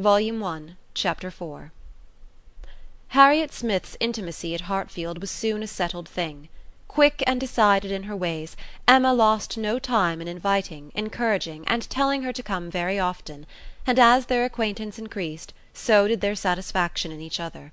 Volume One, Chapter 4 Harriet Smith's intimacy at Hartfield was soon a settled thing. Quick and decided in her ways, Emma lost no time in inviting, encouraging, and telling her to come very often; and as their acquaintance increased, so did their satisfaction in each other.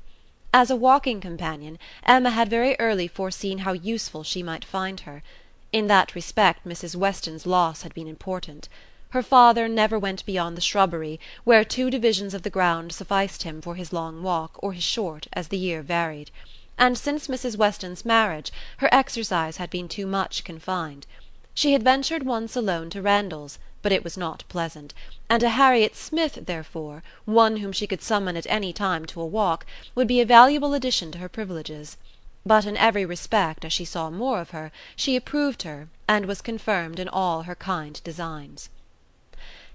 As a walking companion, Emma had very early foreseen how useful she might find her. In that respect Mrs. Weston's loss had been important. Her father never went beyond the shrubbery, where two divisions of the ground sufficed him for his long walk or his short, as the year varied and since Mrs. Weston's marriage her exercise had been too much confined. She had ventured once alone to Randalls, but it was not pleasant, and a Harriet Smith therefore, one whom she could summon at any time to a walk, would be a valuable addition to her privileges. But in every respect, as she saw more of her, she approved her, and was confirmed in all her kind designs.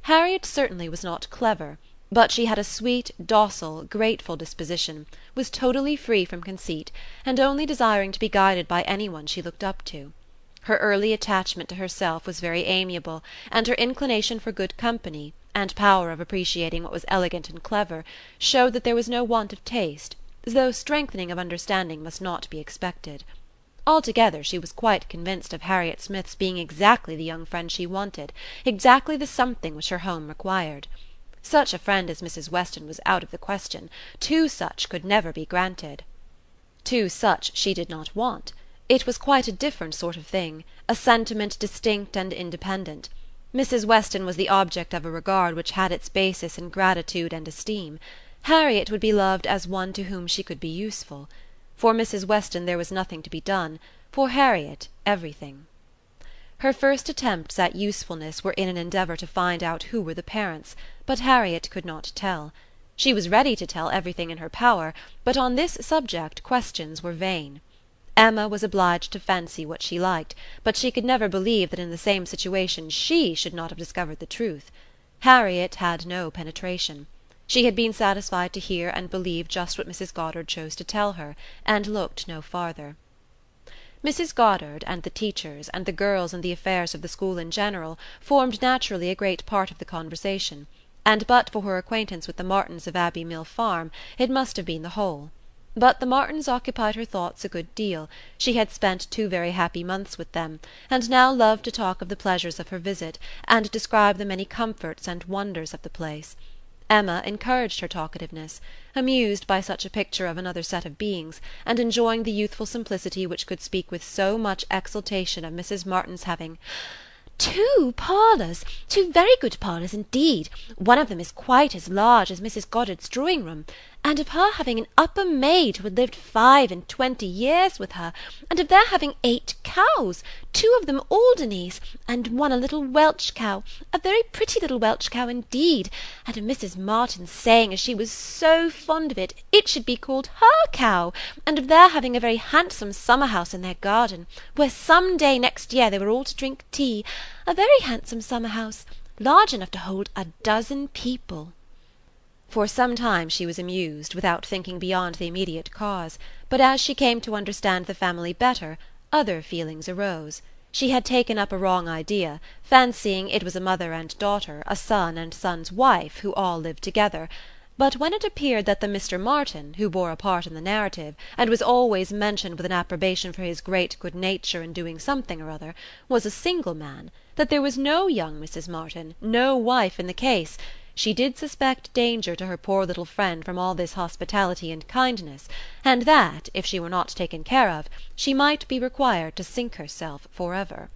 Harriet certainly was not clever but she had a sweet, docile, grateful disposition, was totally free from conceit, and only desiring to be guided by any one she looked up to. Her early attachment to herself was very amiable, and her inclination for good company, and power of appreciating what was elegant and clever, showed that there was no want of taste, though strengthening of understanding must not be expected. Altogether she was quite convinced of Harriet Smith's being exactly the young friend she wanted, exactly the something which her home required. Such a friend as Mrs. Weston was out of the question; two such could never be granted. Two such she did not want. It was quite a different sort of thing, a sentiment distinct and independent. Mrs. Weston was the object of a regard which had its basis in gratitude and esteem. Harriet would be loved as one to whom she could be useful. For Mrs. Weston there was nothing to be done; for Harriet everything. Her first attempts at usefulness were in an endeavour to find out who were the parents, but Harriet could not tell. She was ready to tell everything in her power, but on this subject questions were vain. Emma was obliged to fancy what she liked, but she could never believe that in the same situation she should not have discovered the truth. Harriet had no penetration. She had been satisfied to hear and believe just what Mrs. Goddard chose to tell her, and looked no farther. Mrs. Goddard, and the teachers, and the girls and the affairs of the school in general, formed naturally a great part of the conversation, and but for her acquaintance with the Martins of Abbey Mill Farm it must have been the whole. But the Martins occupied her thoughts a good deal; she had spent two very happy months with them, and now loved to talk of the pleasures of her visit, and describe the many comforts and wonders of the place. Emma encouraged her talkativeness, amused by such a picture of another set of beings, and enjoying the youthful simplicity which could speak with so much exultation of Mrs. Martin's having "two parlours, two very good parlours indeed; one of them is quite as large as Mrs. Goddard's drawing room and of her having an upper maid who had lived five and twenty years with her, and of their having eight cows, two of them Alderneys, and one a little Welch cow, a very pretty little Welch cow indeed, and of Mrs. Martin's saying, as she was so fond of it, it should be called her cow, and of their having a very handsome summer house in their garden, where some day next year they were all to drink tea, a very handsome summer house, large enough to hold a dozen people. For some time she was amused, without thinking beyond the immediate cause; but as she came to understand the family better, other feelings arose. She had taken up a wrong idea, fancying it was a mother and daughter, a son and son's wife, who all lived together; but when it appeared that the Mr. Martin, who bore a part in the narrative, and was always mentioned with an approbation for his great good nature in doing something or other, was a single man, that there was no young Mrs. Martin, no wife in the case she did suspect danger to her poor little friend from all this hospitality and kindness, and that, if she were not taken care of, she might be required to sink herself for ever.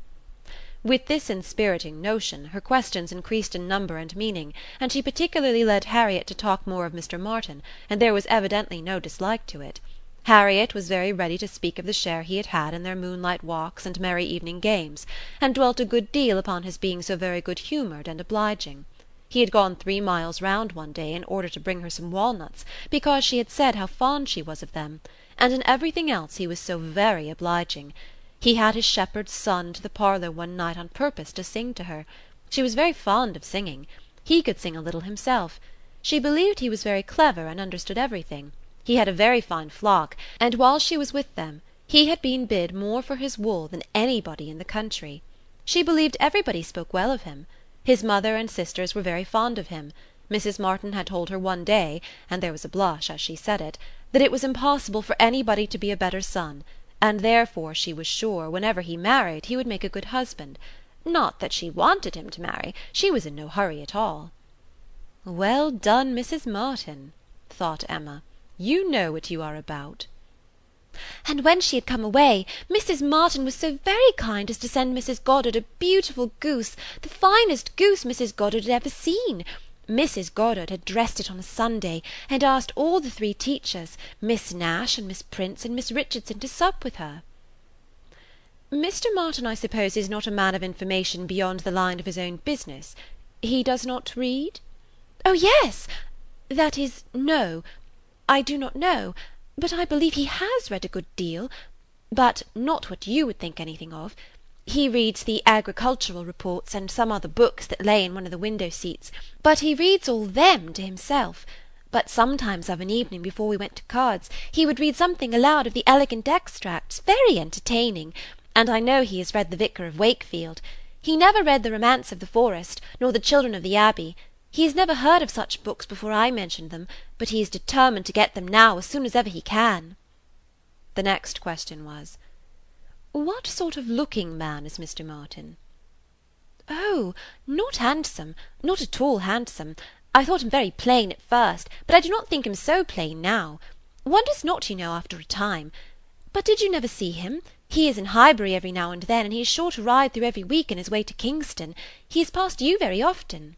With this inspiriting notion, her questions increased in number and meaning, and she particularly led Harriet to talk more of Mr. Martin, and there was evidently no dislike to it. Harriet was very ready to speak of the share he had had in their moonlight walks and merry evening games, and dwelt a good deal upon his being so very good humoured and obliging. He had gone three miles round one day in order to bring her some walnuts, because she had said how fond she was of them; and in everything else he was so very obliging. He had his shepherd's son to the parlour one night on purpose to sing to her. She was very fond of singing. He could sing a little himself. She believed he was very clever and understood everything. He had a very fine flock, and while she was with them he had been bid more for his wool than anybody in the country. She believed everybody spoke well of him. His mother and sisters were very fond of him. Mrs. Martin had told her one day, and there was a blush as she said it, that it was impossible for anybody to be a better son, and therefore she was sure, whenever he married, he would make a good husband. Not that she wanted him to marry; she was in no hurry at all. "Well done, Mrs. Martin," thought Emma. "You know what you are about." And when she had come away, Mrs. Martin was so very kind as to send Mrs. Goddard a beautiful goose, the finest goose Mrs. Goddard had ever seen. Mrs. Goddard had dressed it on a Sunday, and asked all the three teachers, Miss Nash and Miss Prince and Miss Richardson, to sup with her. Mr. Martin, I suppose, is not a man of information beyond the line of his own business. He does not read? Oh, yes! That is, no. I do not know, but I believe he has read a good deal, but not what you would think anything of. He reads the agricultural reports and some other books that lay in one of the window seats, but he reads all them to himself. But sometimes of an evening before we went to cards, he would read something aloud of the elegant extracts, very entertaining, and I know he has read the Vicar of Wakefield. He never read the Romance of the Forest, nor the Children of the Abbey. He has never heard of such books before I mentioned them, but he is determined to get them now as soon as ever he can. The next question was, "What sort of looking man is Mr. Martin?" "Oh, not handsome, not at all handsome. I thought him very plain at first, but I do not think him so plain now. One does not, you know, after a time. But did you never see him? He is in Highbury every now and then, and he is sure to ride through every week in his way to Kingston. He has passed you very often."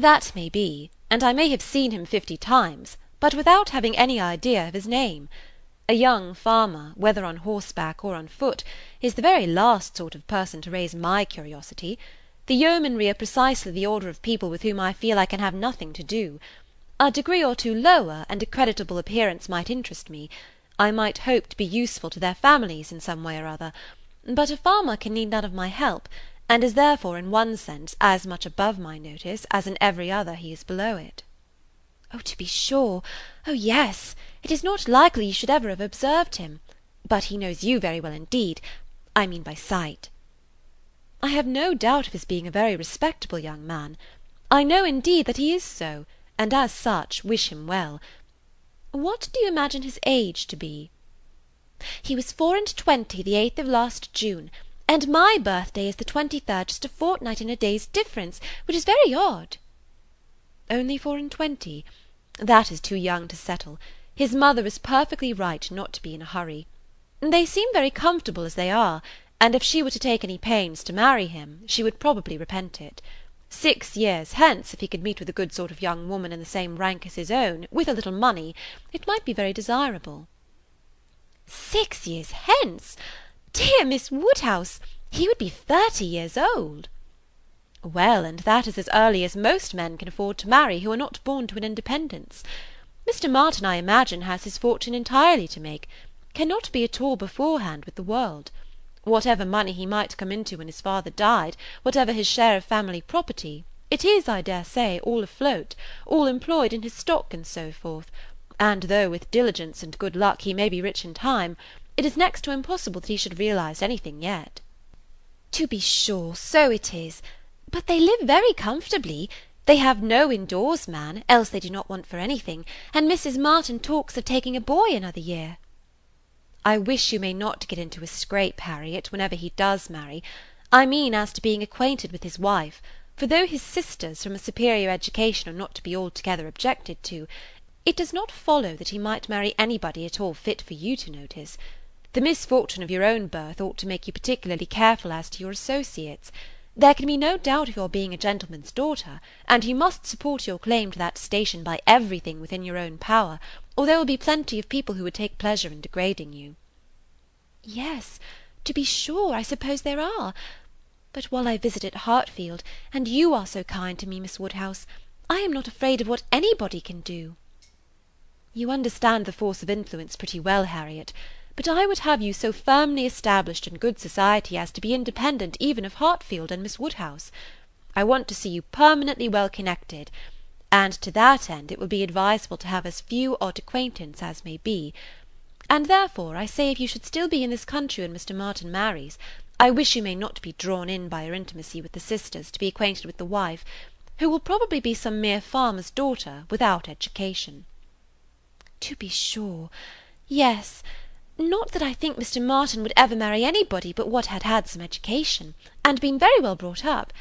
"That may be, and I may have seen him fifty times, but without having any idea of his name. A young farmer, whether on horseback or on foot, is the very last sort of person to raise my curiosity. The yeomanry are precisely the order of people with whom I feel I can have nothing to do. A degree or two lower, and a creditable appearance might interest me. I might hope to be useful to their families in some way or other. But a farmer can need none of my help, and is therefore in one sense as much above my notice as in every other he is below it. Oh, to be sure! Oh, yes! It is not likely you should ever have observed him. But he knows you very well indeed; I mean by sight. I have no doubt of his being a very respectable young man. I know, indeed, that he is so, and as such wish him well. What do you imagine his age to be? He was four and twenty the eighth of last June, and my birthday is the twenty-third, just a fortnight and a day's difference, which is very odd. Only four and twenty? That is too young to settle. His mother is perfectly right not to be in a hurry. They seem very comfortable as they are, and if she were to take any pains to marry him, she would probably repent it. Six years hence, if he could meet with a good sort of young woman in the same rank as his own, with a little money, it might be very desirable." "Six years hence! Dear Miss Woodhouse, he would be thirty years old." "Well, and that is as early as most men can afford to marry who are not born to an independence. Mr. Martin, I imagine, has his fortune entirely to make, cannot be at all beforehand with the world. Whatever money he might come into when his father died, whatever his share of family property, it is, I dare say, all afloat, all employed in his stock and so forth, and though with diligence and good luck he may be rich in time, it is next to impossible that he should realize anything yet." "To be sure, so it is; but they live very comfortably. They have no indoors man, else they do not want for anything, and Mrs. Martin talks of taking a boy another year. I wish you may not get into a scrape, Harriet, whenever he does marry. I mean as to being acquainted with his wife; for though his sisters from a superior education are not to be altogether objected to, it does not follow that he might marry anybody at all fit for you to notice. The misfortune of your own birth ought to make you particularly careful as to your associates. There can be no doubt of your being a gentleman's daughter, and you must support your claim to that station by everything within your own power or there will be plenty of people who would take pleasure in degrading you." "Yes, to be sure, I suppose there are. But while I visit at Hartfield, and you are so kind to me, Miss Woodhouse, I am not afraid of what anybody can do." "You understand the force of influence pretty well, Harriet, but I would have you so firmly established in good society as to be independent even of Hartfield and Miss Woodhouse. I want to see you permanently well connected and to that end it will be advisable to have as few odd acquaintance as may be; and therefore I say if you should still be in this country when Mr. Martin marries, I wish you may not be drawn in by your intimacy with the sisters to be acquainted with the wife, who will probably be some mere farmer's daughter without education. To be sure. Yes. Not that I think Mr. Martin would ever marry anybody but what had had some education, and been very well brought up.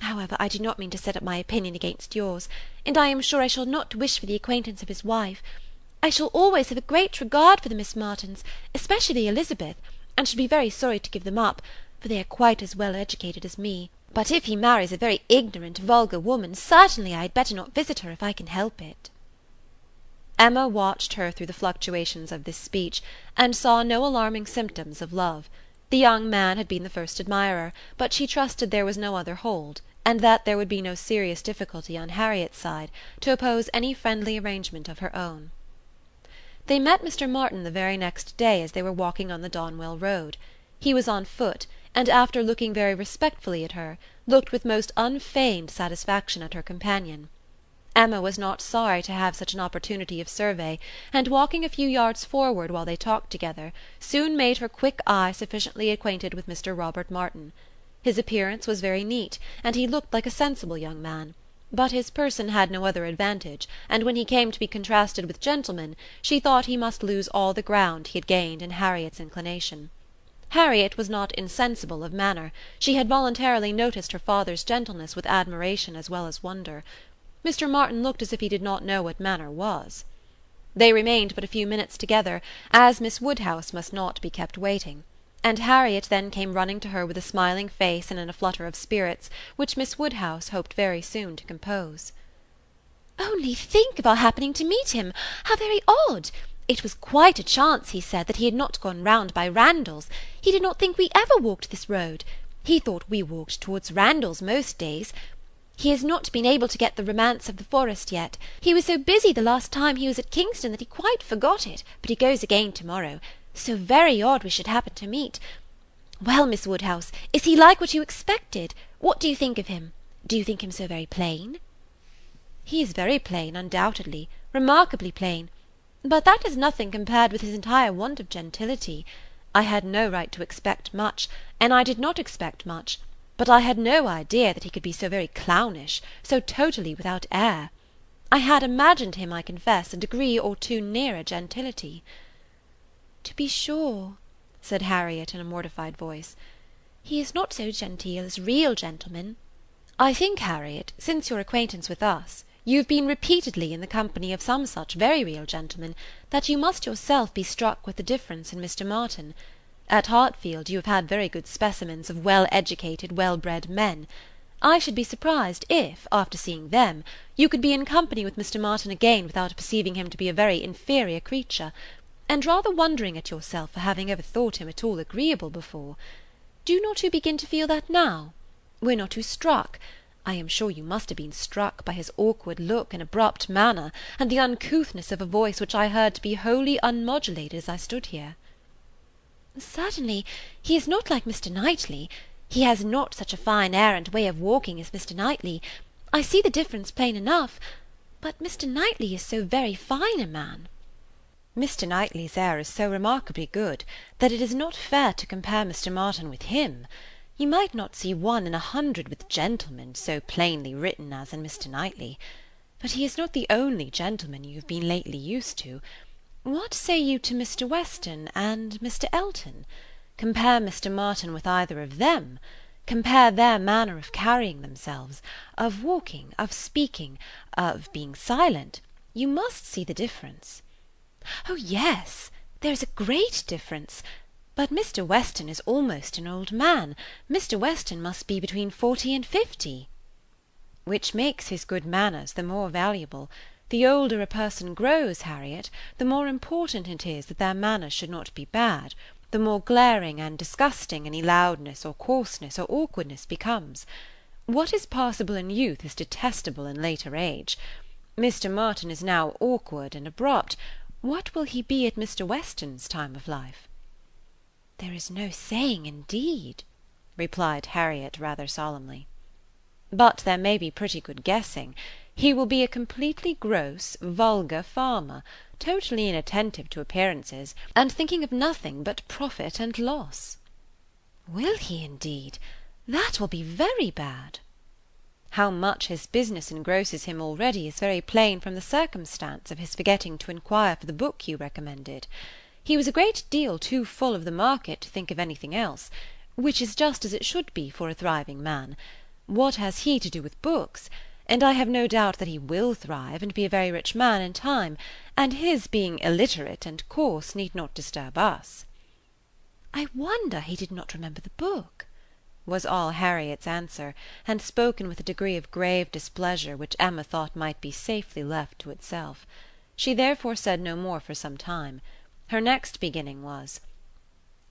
However, I do not mean to set up my opinion against yours, and I am sure I shall not wish for the acquaintance of his wife. I shall always have a great regard for the Miss Martins, especially Elizabeth, and should be very sorry to give them up, for they are quite as well educated as me. But if he marries a very ignorant, vulgar woman, certainly I had better not visit her if I can help it. Emma watched her through the fluctuations of this speech, and saw no alarming symptoms of love. The young man had been the first admirer, but she trusted there was no other hold, and that there would be no serious difficulty on Harriet's side to oppose any friendly arrangement of her own. They met Mr. Martin the very next day as they were walking on the Donwell road. He was on foot, and after looking very respectfully at her, looked with most unfeigned satisfaction at her companion. Emma was not sorry to have such an opportunity of survey, and walking a few yards forward while they talked together, soon made her quick eye sufficiently acquainted with Mr. Robert Martin. His appearance was very neat, and he looked like a sensible young man; but his person had no other advantage, and when he came to be contrasted with gentlemen, she thought he must lose all the ground he had gained in Harriet's inclination. Harriet was not insensible of manner; she had voluntarily noticed her father's gentleness with admiration as well as wonder. Mr. Martin looked as if he did not know what manner was. They remained but a few minutes together, as Miss Woodhouse must not be kept waiting; and Harriet then came running to her with a smiling face and in a flutter of spirits, which Miss Woodhouse hoped very soon to compose. "Only think of our happening to meet him! How very odd! It was quite a chance, he said, that he had not gone round by Randalls. He did not think we ever walked this road. He thought we walked towards Randalls most days. He has not been able to get the romance of the forest yet. He was so busy the last time he was at Kingston that he quite forgot it, but he goes again to-morrow. So very odd we should happen to meet. Well, Miss Woodhouse, is he like what you expected? What do you think of him? Do you think him so very plain? He is very plain, undoubtedly, remarkably plain. But that is nothing compared with his entire want of gentility. I had no right to expect much, and I did not expect much; but I had no idea that he could be so very clownish, so totally without air. I had imagined him, I confess, a degree or two nearer gentility. To be sure, said Harriet in a mortified voice, he is not so genteel as real gentlemen. I think, Harriet, since your acquaintance with us you have been repeatedly in the company of some such very real gentlemen, that you must yourself be struck with the difference in Mr. Martin. At Hartfield you have had very good specimens of well educated, well bred men. I should be surprised if, after seeing them, you could be in company with Mr. Martin again without perceiving him to be a very inferior creature, and rather wondering at yourself for having ever thought him at all agreeable before. Do not you begin to feel that now? Were not you struck? I am sure you must have been struck by his awkward look and abrupt manner, and the uncouthness of a voice which I heard to be wholly unmodulated as I stood here. Certainly, he is not like Mr. Knightley. He has not such a fine air and way of walking as Mr. Knightley. I see the difference plain enough. But Mr. Knightley is so very fine a man. Mr. Knightley's air is so remarkably good, that it is not fair to compare Mr. Martin with him. You might not see one in a hundred with gentlemen so plainly written as in Mr. Knightley. But he is not the only gentleman you have been lately used to. What say you to Mr. Weston and Mr. Elton? Compare Mr. Martin with either of them. Compare their manner of carrying themselves, of walking, of speaking, of being silent. You must see the difference. Oh yes, there is a great difference. But Mr. Weston is almost an old man. Mr. Weston must be between forty and fifty. Which makes his good manners the more valuable. The older a person grows, Harriet, the more important it is that their manners should not be bad, the more glaring and disgusting any loudness or coarseness or awkwardness becomes. What is passable in youth is detestable in later age. Mr. Martin is now awkward and abrupt. What will he be at Mr. Weston's time of life? There is no saying, indeed, replied Harriet rather solemnly. But there may be pretty good guessing. He will be a completely gross, vulgar farmer, totally inattentive to appearances, and thinking of nothing but profit and loss. Will he, indeed? That will be very bad. How much his business engrosses him already is very plain from the circumstance of his forgetting to inquire for the book you recommended. He was a great deal too full of the market to think of anything else, which is just as it should be for a thriving man. What has he to do with books? And I have no doubt that he will thrive, and be a very rich man in time, and his being illiterate and coarse need not disturb us." "I wonder he did not remember the book," was all Harriet's answer, and spoken with a degree of grave displeasure which Emma thought might be safely left to itself. She therefore said no more for some time. Her next beginning was: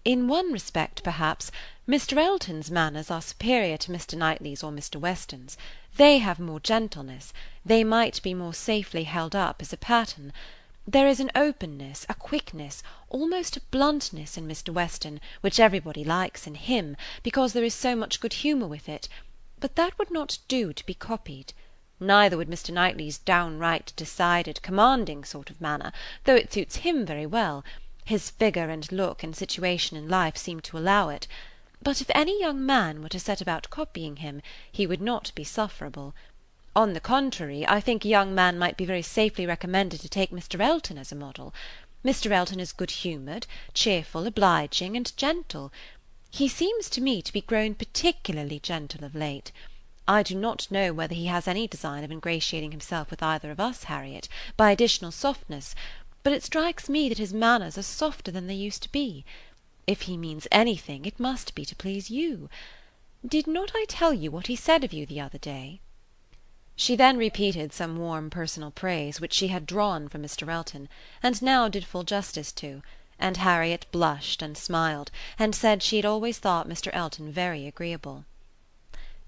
"In one respect, perhaps, Mr. Elton's manners are superior to Mr. Knightley's or Mr. Weston's. They have more gentleness; they might be more safely held up as a pattern. There is an openness, a quickness, almost a bluntness in Mr. Weston, which everybody likes in him, because there is so much good humour with it; but that would not do to be copied. Neither would Mr. Knightley's downright, decided, commanding sort of manner, though it suits him very well; his figure and look and situation in life seem to allow it. But if any young man were to set about copying him, he would not be sufferable. On the contrary, I think a young man might be very safely recommended to take Mr. Elton as a model. Mr. Elton is good humoured, cheerful, obliging, and gentle. He seems to me to be grown particularly gentle of late. I do not know whether he has any design of ingratiating himself with either of us, Harriet, by additional softness, but it strikes me that his manners are softer than they used to be. If he means anything, it must be to please you. Did not I tell you what he said of you the other day?" She then repeated some warm personal praise which she had drawn from Mr. Elton, and now did full justice to; and Harriet blushed and smiled, and said she had always thought Mr. Elton very agreeable.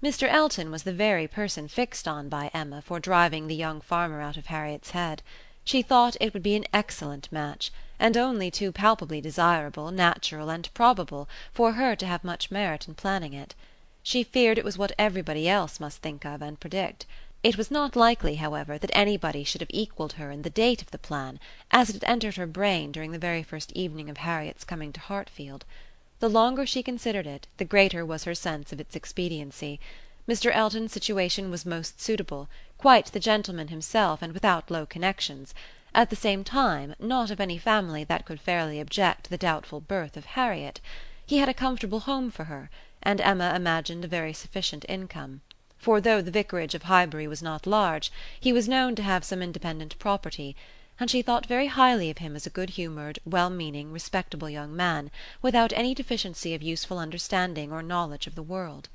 Mr. Elton was the very person fixed on by Emma for driving the young farmer out of Harriet's head. She thought it would be an excellent match, and only too palpably desirable, natural, and probable, for her to have much merit in planning it. She feared it was what everybody else must think of and predict. It was not likely, however, that anybody should have equalled her in the date of the plan, as it had entered her brain during the very first evening of Harriet's coming to Hartfield. The longer she considered it, the greater was her sense of its expediency. Mr. Elton's situation was most suitable, quite the gentleman himself and without low connections; at the same time not of any family that could fairly object to the doubtful birth of Harriet. He had a comfortable home for her, and Emma imagined a very sufficient income for though the vicarage of Highbury was not large, he was known to have some independent property, and she thought very highly of him as a good humoured, well meaning, respectable young man, without any deficiency of useful understanding or knowledge of the world.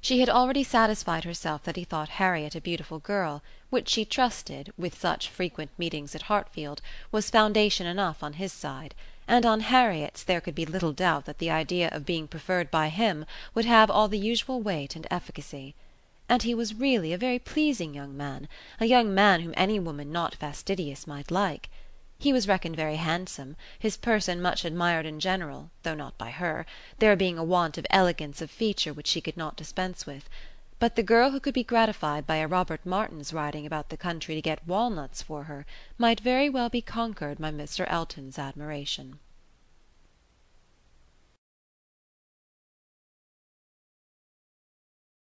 She had already satisfied herself that he thought Harriet a beautiful girl, which she trusted, with such frequent meetings at Hartfield, was foundation enough on his side; and on Harriet's there could be little doubt that the idea of being preferred by him would have all the usual weight and efficacy and he was really a very pleasing young man, a young man whom any woman not fastidious might like. He was reckoned very handsome, his person much admired in general, though not by her, there being a want of elegance of feature which she could not dispense with; but the girl who could be gratified by a Robert Martin's riding about the country to get walnuts for her might very well be conquered by Mr. Elton's admiration.